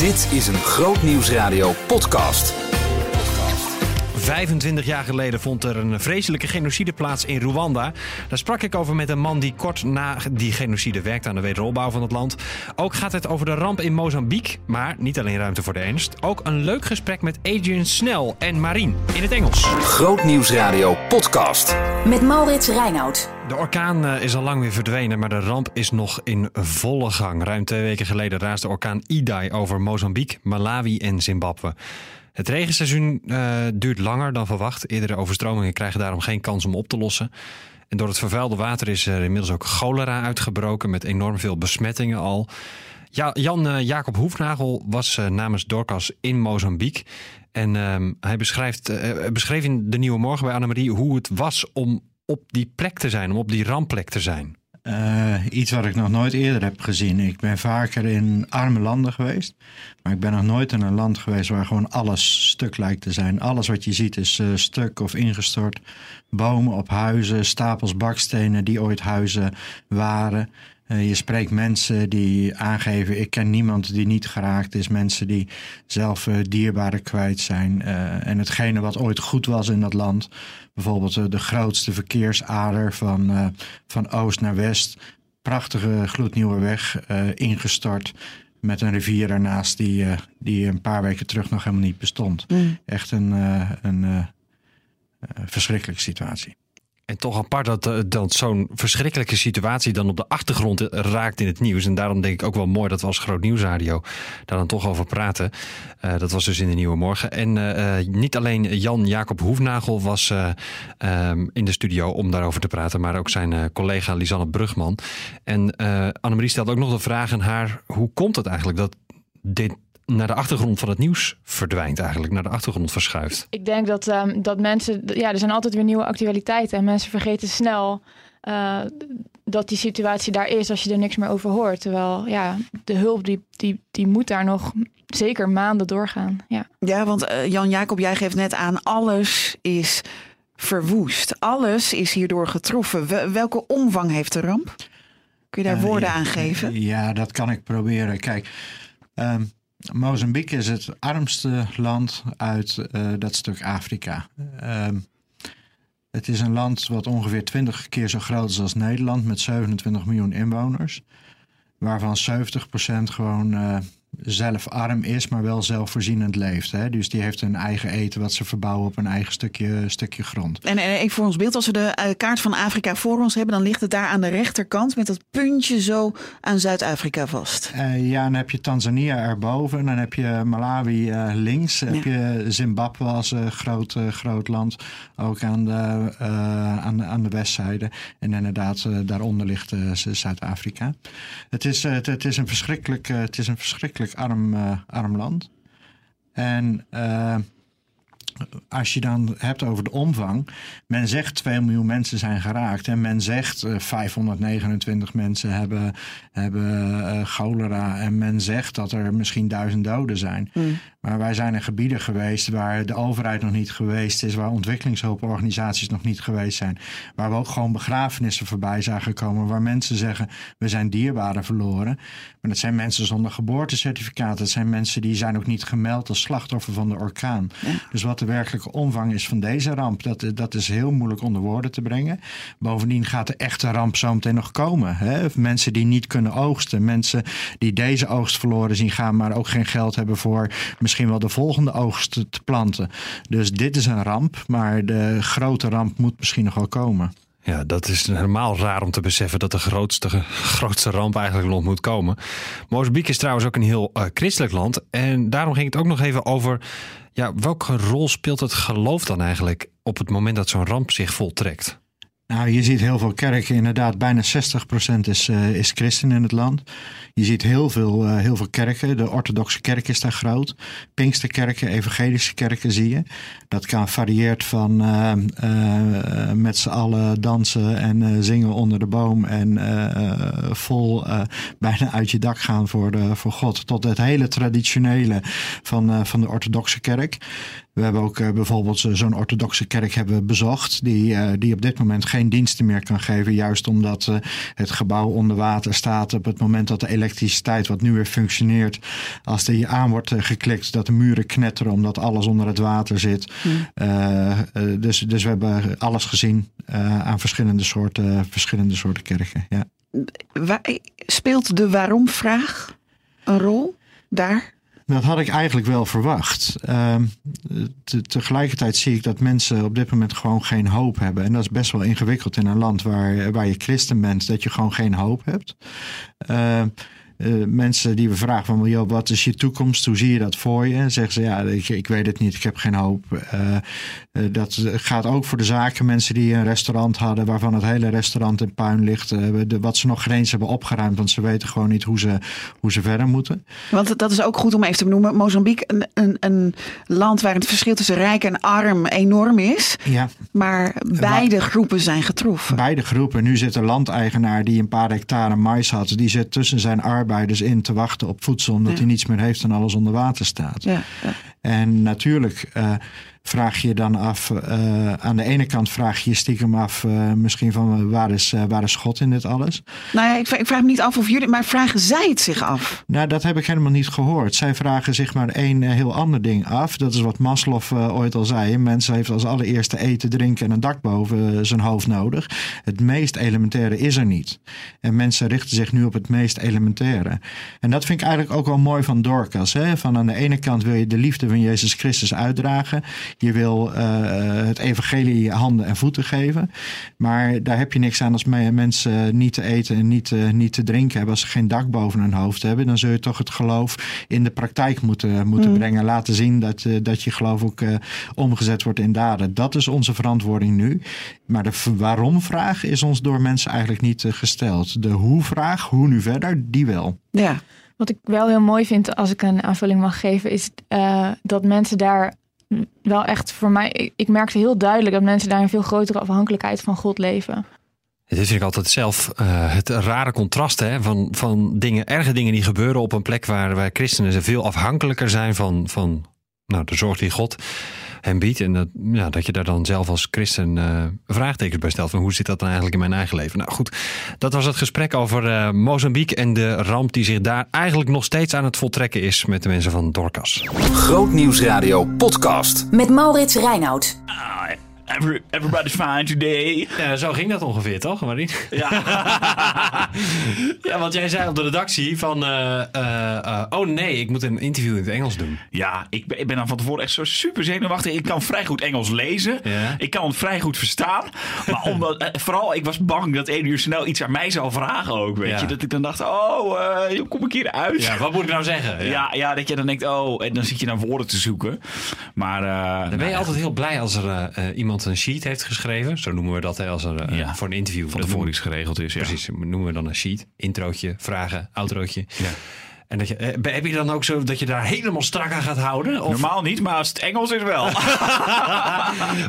Dit is een Groot Nieuwsradio podcast. 25 jaar geleden vond er een vreselijke genocide plaats in Rwanda. Daar sprak ik over met een man die kort na die genocide werkte aan de wederopbouw van het land. Ook gaat het over de ramp in Mozambique, maar niet alleen ruimte voor de ernst. Ook een leuk gesprek met Adrian Snell en Marien in het Engels. Groot Nieuwsradio podcast. Met Maurits Reinoud. De orkaan eh, is al lang weer verdwenen, maar de ramp is nog in volle gang. Ruim twee weken geleden raasde orkaan Idai over Mozambique, Malawi en Zimbabwe. Het regenseizoen uh, duurt langer dan verwacht. Eerdere overstromingen krijgen daarom geen kans om op te lossen. En door het vervuilde water is er inmiddels ook cholera uitgebroken met enorm veel besmettingen al. Ja, Jan uh, Jacob Hoefnagel was uh, namens Dorcas in Mozambique. En uh, hij beschrijft, beschreef in de Nieuwe Morgen bij Annemarie hoe het was om op die plek te zijn, om op die rampplek te zijn. Uh, iets wat ik nog nooit eerder heb gezien. Ik ben vaker in arme landen geweest. Maar ik ben nog nooit in een land geweest waar gewoon alles stuk lijkt te zijn. Alles wat je ziet is uh, stuk of ingestort. Bomen op huizen, stapels bakstenen die ooit huizen waren. Uh, je spreekt mensen die aangeven: ik ken niemand die niet geraakt is. Mensen die zelf uh, dierbaren kwijt zijn. Uh, en hetgene wat ooit goed was in dat land, bijvoorbeeld de grootste verkeersader van, van oost naar west. Prachtige gloednieuwe weg, ingestort. Met een rivier ernaast die, die een paar weken terug nog helemaal niet bestond. Mm. Echt een, een verschrikkelijke situatie. En toch apart dat, eh, dat zo'n verschrikkelijke situatie dan op de achtergrond raakt in het nieuws. En daarom denk ik ook wel mooi dat we als Groot Nieuwsradio daar dan toch over praten. Uh, dat was dus in de Nieuwe Morgen. En uh, niet alleen Jan-Jacob Hoefnagel was um, in de studio om daarover te praten, maar ook zijn collega Lisanne Brugman. En Annemarie stelt ook nog de vraag aan haar: hoe komt het eigenlijk dat dit naar de achtergrond van het nieuws verdwijnt eigenlijk, naar de achtergrond verschuift. Ik denk dat, um, dat mensen, ja, er zijn altijd weer nieuwe actualiteiten en mensen vergeten snel uh, dat die situatie daar is als je er niks meer over hoort. Terwijl ja, de hulp die, die, die moet daar nog zeker maanden doorgaan. Ja, ja want uh, Jan Jacob, jij geeft net aan, alles is verwoest. Alles is hierdoor getroffen. Welke omvang heeft de ramp? Kun je daar uh, woorden ja, aan geven? Ja, dat kan ik proberen. Kijk, um, Mozambique is het armste land uit uh, dat stuk Afrika. Uh, het is een land wat ongeveer 20 keer zo groot is als Nederland, met 27 miljoen inwoners. Waarvan 70% gewoon uh, zelf arm is, maar wel zelfvoorzienend leeft. Hè? Dus die heeft een eigen eten wat ze verbouwen op een eigen stukje, stukje grond. En, en even voor ons beeld, als we de uh, kaart van Afrika voor ons hebben, dan ligt het daar aan de rechterkant met dat puntje zo aan Zuid-Afrika vast. Uh, ja, dan heb je Tanzania erboven, dan heb je Malawi uh, links, dan ja. heb je Zimbabwe als groot, groot land, ook aan de, aan de, aan de westzijde. En inderdaad, daaronder ligt Zuid-Afrika. Het, is, het, het, is een verschrikkelijk, het is een verschrikkelijk arm, uh, arm land. En uh, als je dan hebt over de omvang. Men zegt 2 miljoen mensen zijn geraakt. En men zegt uh, 529 mensen hebben, hebben uh, cholera. En men zegt dat er misschien duizend doden zijn. Mm. Maar wij zijn in gebieden geweest waar de overheid nog niet geweest is. Waar ontwikkelingshulporganisaties nog niet geweest zijn. Waar we ook gewoon begrafenissen voorbij zagen komen. Waar mensen zeggen we zijn dierbaren verloren. Maar dat zijn mensen zonder geboortecertificaat. Dat zijn mensen die zijn ook niet gemeld als slachtoffer van de orkaan. Ja. Dus wat de werkelijke omvang is van deze ramp, dat, dat is heel moeilijk onder woorden te brengen. Bovendien gaat de echte ramp zo meteen nog komen. Hè? Mensen die niet kunnen oogsten. Mensen die deze oogst verloren zien gaan, maar ook geen geld hebben voor misschien wel de volgende oogst te planten. Dus dit is een ramp, maar de grote ramp moet misschien nog wel komen. Ja, dat is helemaal raar om te beseffen dat de grootste, grootste ramp eigenlijk nog moet komen. Mozambique is trouwens ook een heel uh, christelijk land. En daarom ging het ook nog even over. Ja, welke rol speelt het geloof dan eigenlijk op het moment dat zo'n ramp zich voltrekt? Nou, je ziet heel veel kerken, inderdaad, bijna 60% is, uh, is christen in het land. Je ziet heel veel, uh, heel veel kerken. De orthodoxe kerk is daar groot. Pinksterkerken, evangelische kerken zie je. Dat kan varieert van uh, met z'n allen dansen en zingen onder de boom en vol bijna uit je dak gaan voor, de, voor God. Tot het hele traditionele van, van de orthodoxe kerk. We hebben ook eh, bijvoorbeeld zo- zo'n orthodoxe kerk hebben bezocht, die, eh, die op dit moment geen diensten meer kan geven, juist omdat eh, het gebouw onder water staat. Op het moment dat de elektriciteit, wat nu weer functioneert, als die aan wordt eh, geklikt, dat de muren knetteren omdat alles onder het water zit. Eh, eh, dus, dus we hebben alles gezien eh, aan verschillende soorten, verschillende soorten kerken. Ja. Speelt de waarom-vraag een rol daar? Dat had ik eigenlijk wel verwacht. Ehm, te- tegelijkertijd zie ik dat mensen op dit moment gewoon geen hoop hebben. En dat is best wel ingewikkeld in een land waar, waar je christen bent, dat je gewoon geen hoop hebt. Ehm, eh, mensen die we vragen van, wat is je toekomst? Hoe zie je dat voor je? En zeggen ze, ja, ik, ik weet het niet, ik heb geen hoop. Eh, eh, dat gaat ook voor de zaken. Mensen die een restaurant hadden, waarvan het hele restaurant in puin ligt. de, wat ze nog geen eens hebben opgeruimd, want ze weten gewoon niet hoe ze, hoe ze verder moeten. Want dat is ook goed om even te benoemen. Mozambique, een, een, een land waar het verschil tussen rijk en arm enorm is. Ja. Maar beide groepen zijn getroffen. Beide groepen. Nu zit een landeigenaar die een paar hectare mais had. Die zit tussen zijn arbeiders in te wachten op voedsel. Omdat Ja. hij niets meer heeft en alles onder water staat. Ja, ja. En natuurlijk eh, vraag je dan af. eh, aan de ene kant vraag je je stiekem af. eh, misschien van waar is, waar is God in dit alles? Nou ja, ik, vraag- ik vraag me niet af of jullie, maar vragen zij het zich af? Nou, dat heb ik helemaal niet gehoord. Zij vragen zich maar één heel ander ding af. Dat is wat Maslow ooit al zei. Een mens heeft als allereerste eten, drinken en een dak boven zijn hoofd nodig. Het meest elementaire is er niet. En mensen richten zich nu op het meest elementaire. En dat vind ik eigenlijk ook wel mooi van Dorcas. Hè? Van aan de ene kant wil je de liefde van Jezus Christus uitdragen. Je wil eh, het evangelie handen en voeten geven. Maar daar heb je niks aan als me- mensen niet te eten en niet, eh, niet te drinken hebben. Als ze geen dak boven hun hoofd hebben. Dan zul je toch het geloof in de praktijk moeten, moeten brengen. Laten zien dat, eh, dat je geloof ook omgezet wordt in daden. Dat is onze verantwoording nu. Maar de waarom-vraag is ons door mensen eigenlijk niet gesteld. De hoe-vraag, hoe nu verder, die wel. Ja, Wat ik wel heel mooi vind, als ik een aanvulling mag geven, is eh, dat mensen daar wel echt voor mij. Ik, merkte heel duidelijk dat mensen daar een veel grotere afhankelijkheid van God leven. Dit vind ik altijd zelf eh, het rare contrast hè, van, van dingen, erge dingen die gebeuren op een plek waar wij christenen veel afhankelijker zijn van, van nou, de zorg die God hem biedt. En dat, ja, dat je daar dan zelf als christen eh vraagtekens bij stelt. Van hoe zit dat dan eigenlijk in mijn eigen leven? Nou goed, dat was het gesprek over eh, Mozambique en de ramp die zich daar eigenlijk nog steeds aan het voltrekken is met de mensen van Dorcas. Grootnieuwsradio podcast. Met Maurits Reinoud. Every, everybody's fine today. Ja, zo ging dat ongeveer, toch, Marien? Ja. ja, want jij zei op de redactie van... eh, eh, eh, oh nee, ik moet een interview in het Engels doen. ja, ik ben, ik ben dan van tevoren echt zo super zenuwachtig. Ik kan vrij goed Engels lezen. Ja. Ik kan het vrij goed verstaan. Maar omdat, vooral, ik was bang dat één uur snel iets aan mij zou vragen ook. Weet Ja. je? Dat ik dan dacht, oh, hoe kom ik hier uit? Ja, wat moet ik nou zeggen? Ja, ja, dat je dan denkt, oh, en dan zit je naar woorden te zoeken. Maar Dan ben nou je ja, altijd heel blij als er eh, iemand een sheet heeft geschreven. Zo noemen we dat hè, als er eh, Ja. voor een interview. van tevoren iets geregeld is. Ja. Precies, noemen we dan een sheet. Introotje, vragen, outrootje. Ja. En dat je, eh, heb je dan ook zo dat je daar helemaal strak aan gaat houden? Of, Normaal niet, maar als het Engels is wel.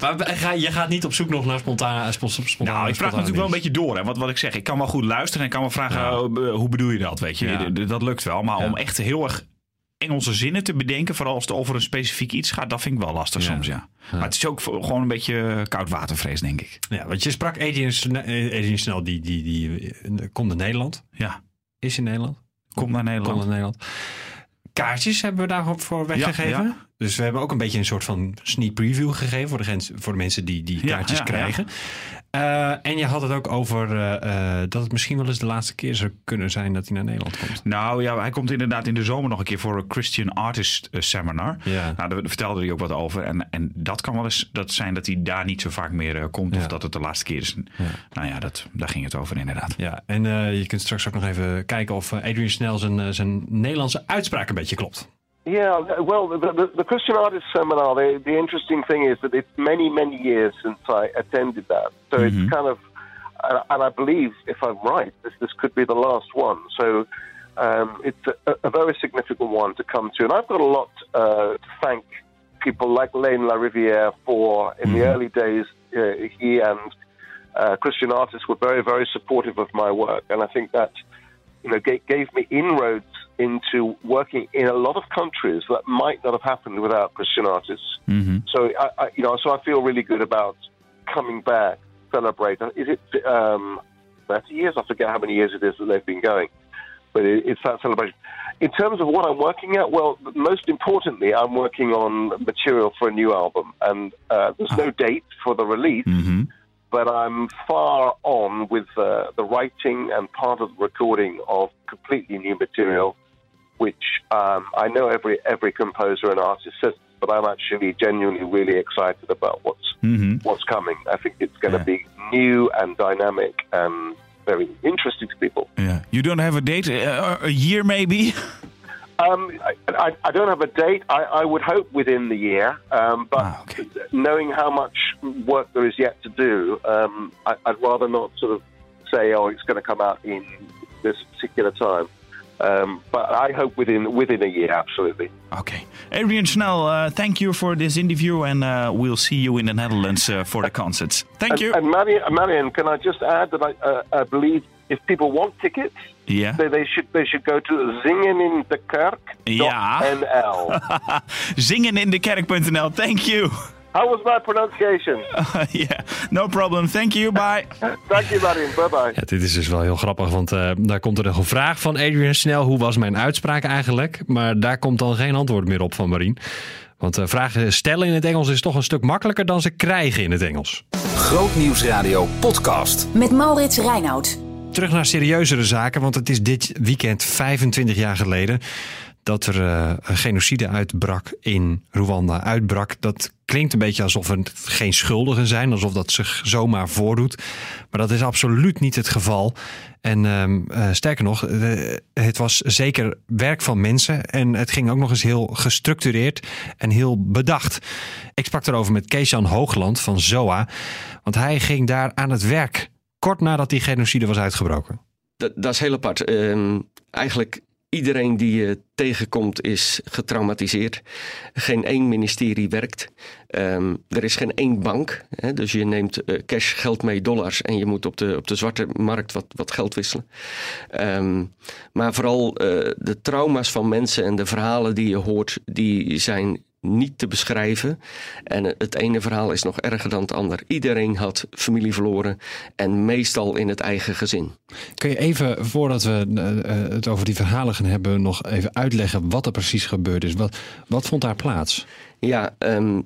maar ga, je gaat niet op zoek nog naar spontane... Spo, spontane Nou, ik vraag natuurlijk wel een beetje door. Hè. Wat, wat ik zeg, ik kan wel goed luisteren en ik kan wel vragen, Ja. eh, hoe bedoel je dat? Weet je, Ja. Dat lukt wel. Maar Ja. om echt heel erg Engelse zinnen te bedenken, vooral als het over een specifiek iets gaat, dat vind ik wel lastig Ja. soms, ja. Maar het is ook voor- gewoon een beetje koud watervrees, denk ik. Ja, want je sprak Adrian, eh, Adrian Snel, die, die, die, eh, komt naar Nederland. Ja, Is in Nederland. kom naar Nederland. Komt naar Nederland. Kaartjes hebben we daarvoor weggegeven. ja. Dus we hebben ook een beetje een soort van sneak preview gegeven voor de, gens, voor de mensen die die kaartjes ja, krijgen. Eh, en je had het ook over eh, eh, dat het misschien wel eens de laatste keer zou kunnen zijn dat hij naar Nederland komt. Nou ja, hij komt inderdaad in de zomer nog een keer voor een Christian Artist Seminar. Ja. Nou, daar vertelde hij ook wat over. En, en dat kan wel eens dat zijn dat hij daar niet zo vaak meer komt. Of dat het de laatste keer is. Nou ja, dat, daar ging het over inderdaad. Ja, en je kunt straks ook nog even kijken of Adrian Snel zijn, zijn Nederlandse uitspraak een beetje klopt. Yeah, well, the, the, the Christian Artist Seminar, the, the interesting thing is that it's many, many years since I attended that. So it's kind of, and, I believe, if I'm right, this, this could be the last one. So um, it's a, a very significant one to come to. And I've got a lot uh, to thank people like Lane LaRiviere for. In the early days, uh, he and uh, Christian artists were very, very supportive of my work. And I think that you know, gave, gave me inroads into working in a lot of countries that might not have happened without Christian artists. Mhm. So I, I, you know, so I feel really good about coming back, celebrate. Is it um, 30 years? I forget how many years it is that they've been going, but it, it's that celebration. In terms of what I'm working at, well, most importantly, I'm working on material for a new album, and uh, there's no date for the release. Mhm. But I'm far on with uh, the writing and part of the recording of completely new material, which um, I know every every composer and artist says, but I'm actually genuinely really excited about what's Mhm. what's coming. I think it's going to Yeah. be new and dynamic and very interesting to people. Yeah. You don't have a date? Uh, a year maybe? Um, I, I, I don't have a date. I, I would hope within the year, um, but Ah, okay. knowing how much work there is yet to do, um, I, I'd rather not sort of say, "Oh, it's going to come out in this particular time." Um, but I hope within within a year, absolutely. Okay. Adrian Snell, uh, thank you for this interview, and uh, we'll see you in the Netherlands uh, for the concerts. Thank and, you. And Marion, Marion, can I just add that I, uh, I believe if people want tickets, yeah. they, they should they should go to Ja. zingenindekerk.nl. Zingenindekerk.nl. Thank you. How was my pronunciation? yeah. No problem. Thank you. Bye. Thank you, Marion. Bye bye. Ja, dit is dus wel heel grappig, want eh, daar komt er nog een vraag van Adrian Snel. Hoe was mijn uitspraak eigenlijk? Maar daar komt dan geen antwoord meer op van Marien. Want eh, vragen stellen in het Engels is toch een stuk makkelijker dan ze krijgen in het Engels. Grootnieuwsradio podcast. Met Maurits Reinoud. Terug naar serieuzere zaken, want het is dit weekend 25 jaar geleden dat er eh, een genocide uitbrak in Rwanda. Uitbrak, dat klinkt een beetje alsof het geen schuldigen zijn, alsof dat zich zomaar voordoet. Maar dat is absoluut niet het geval. En ehm, eh, sterker nog, eh, het was zeker werk van mensen. En het ging ook nog eens heel gestructureerd en heel bedacht. Ik sprak erover met Keesjan Hoogland van ZOA. Want hij ging daar aan het werk kort nadat die genocide was uitgebroken. Dat, dat is heel apart. Ehm, eigenlijk iedereen die je tegenkomt is getraumatiseerd. Geen één ministerie werkt. Ehm, er is geen één bank. Hè, dus je neemt eh, cash, geld mee, dollars. En je moet op de, op de zwarte markt wat, wat geld wisselen. Ehm, maar vooral eh, de trauma's van mensen en de verhalen die je hoort, die zijn niet te beschrijven. En het ene verhaal is nog erger dan het ander. Iedereen had familie verloren en meestal in het eigen gezin. Kun je even, voordat we eh, eh, het over die verhalen gaan hebben, nog even uitleggen wat er precies gebeurd is? Wat, wat vond daar plaats? Ja, ehm,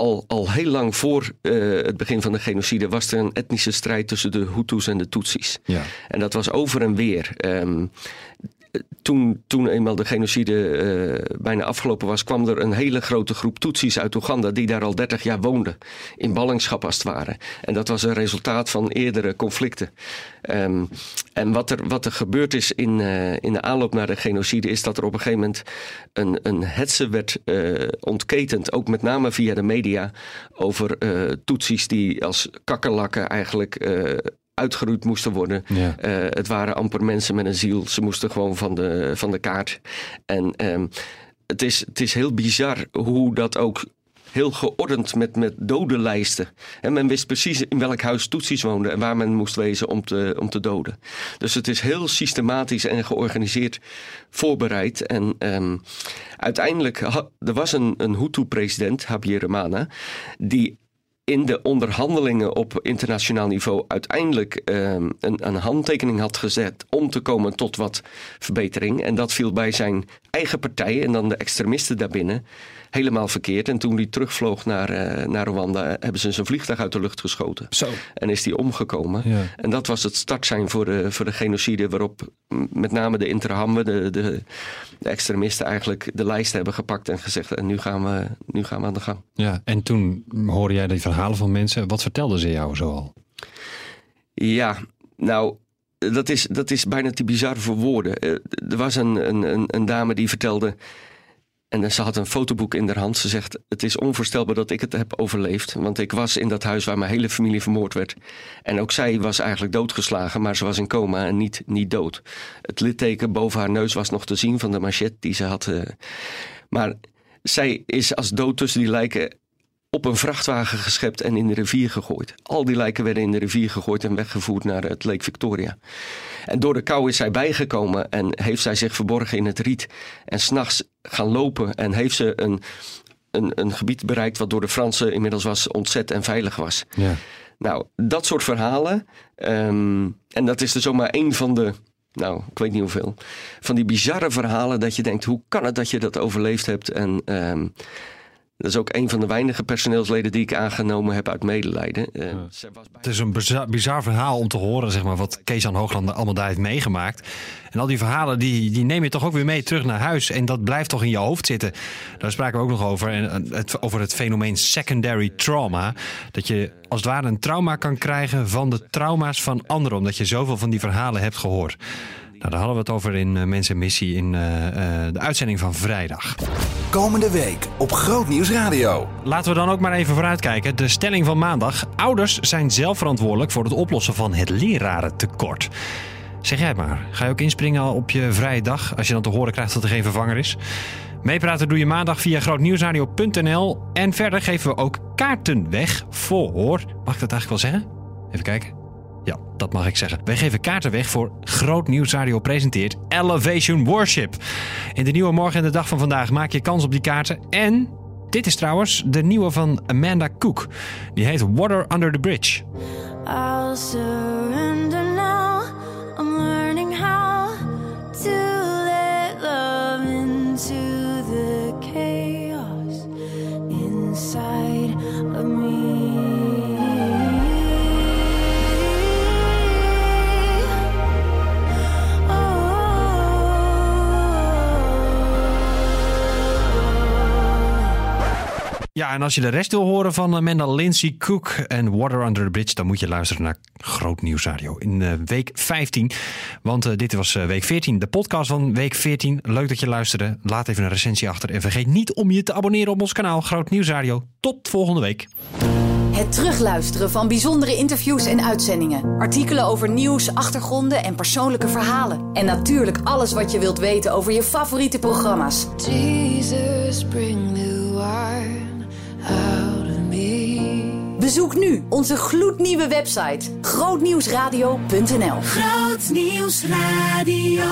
al, al heel lang voor eh, het begin van de genocide was er een etnische strijd tussen de Hutus en de Tutsis. Ja. En dat was over en weer. Ehm, toen, toen eenmaal de genocide eh, bijna afgelopen was, kwam er een hele grote groep Tutsis uit Oeganda die daar al 30 jaar woonden. In ballingschap als het ware. En dat was een resultaat van eerdere conflicten. Ehm, en wat er, wat er gebeurd is in, eh, in de aanloop naar de genocide, is dat er op een gegeven moment een, een hetze werd eh, ontketend, ook met name via de media, over Tutsis die als kakkerlakken eigenlijk. Uitgeroeid moesten worden. Ja. Eh, het waren amper mensen met een ziel. Ze moesten gewoon van de, van de kaart. En ehm, het, is, het is heel bizar hoe dat ook heel geordend met, met dodenlijsten. En men wist precies in welk huis Tutsis woonden en waar men moest wezen om te, om te doden. Dus het is heel systematisch en georganiseerd voorbereid. En ehm, uiteindelijk, ha- er was een, een Hutu-president, Habyarimana, die in de onderhandelingen op internationaal niveau uiteindelijk ehm, een, een handtekening had gezet om te komen tot wat verbetering. En dat viel bij zijn eigen partij en dan de extremisten daarbinnen helemaal verkeerd. En toen hij terugvloog naar, eh, naar Rwanda, hebben ze zijn vliegtuig uit de lucht geschoten. Zo. En is hij omgekomen. Ja. En dat was het startsein voor de, voor de genocide, waarop met name de Interhamwe, de, de, de extremisten, eigenlijk de lijst hebben gepakt en gezegd: en nu gaan we, nu gaan we aan de gang. Ja, en toen hoorde jij die verhalen van mensen. Wat vertelden ze jou zoal? Ja, nou, dat is, dat is bijna te bizar voor woorden. Eh, Er was een, een, een, een dame die vertelde. En ze had een fotoboek in haar hand. Ze zegt: Het is onvoorstelbaar dat ik het heb overleefd. Want ik was in dat huis waar mijn hele familie vermoord werd. En ook zij was eigenlijk doodgeslagen, maar ze was in coma en niet, niet dood. Het litteken boven haar neus was nog te zien van de machette die ze had. eh. Maar zij is als dood tussen die lijken op een vrachtwagen geschept en in de rivier gegooid. Al die lijken werden in de rivier gegooid en weggevoerd naar het Lake Victoria. En door de kou is zij bijgekomen en heeft zij zich verborgen in het riet. En s'nachts gaan lopen en heeft ze een, een, een gebied bereikt wat door de Fransen inmiddels was ontzet en veilig was. Ja. Nou, dat soort verhalen. ehm, en dat is er zomaar één van de, nou, ik weet niet hoeveel. Van die bizarre verhalen dat je denkt, hoe kan het dat je dat overleefd hebt? En ehm, dat is ook een van de weinige personeelsleden die ik aangenomen heb uit medelijden. Eh, bij- Het is een bizar, bizar verhaal om te horen, zeg maar, wat Kees aan Hoogland allemaal daar heeft meegemaakt. En al die verhalen, die, die neem je toch ook weer mee terug naar huis. En dat blijft toch in je hoofd zitten. Daar spraken we ook nog over. En eh, het, over het fenomeen secondary trauma. Dat je als het ware een trauma kan krijgen van de trauma's van anderen. Omdat je zoveel van die verhalen hebt gehoord. Nou, daar hadden we het over in uh, Mensen en Missie in uh, uh, de uitzending van vrijdag. Komende week op Grootnieuws Radio. Laten we dan ook maar even vooruitkijken. De stelling van maandag. Ouders zijn zelf verantwoordelijk voor het oplossen van het lerarentekort. Zeg jij het maar. Ga je ook inspringen op je vrije dag als je dan te horen krijgt dat er geen vervanger is? Meepraten doe je maandag via grootnieuwsradio.nl. En verder geven we ook kaarten weg voor... Mag ik dat eigenlijk wel zeggen? Even kijken. Ja, dat mag ik zeggen. Wij geven kaarten weg voor Groot Nieuws Radio presenteert Elevation Worship. In de nieuwe morgen en de dag van vandaag maak je kans op die kaarten. En dit is trouwens de nieuwe van Amanda Cook. Die heet Water Under the Bridge. Ja, en als je de rest wil horen van Amanda Lindsay Cook en Water Under the Bridge, dan moet je luisteren naar Groot Nieuws Radio in uh, week 15. Want uh, dit was uh, week 14, de podcast van week 14. Leuk dat je luisterde. Laat even een recensie achter. En vergeet niet om je te abonneren op ons kanaal Groot Nieuws Radio. Tot volgende week. Het terugluisteren van bijzondere interviews en uitzendingen. Artikelen over nieuws, achtergronden en persoonlijke verhalen. En natuurlijk alles wat je wilt weten over je favoriete programma's. Jesus, bring the Bezoek nu onze gloednieuwe website grootnieuwsradio.nl. Grootnieuwsradio.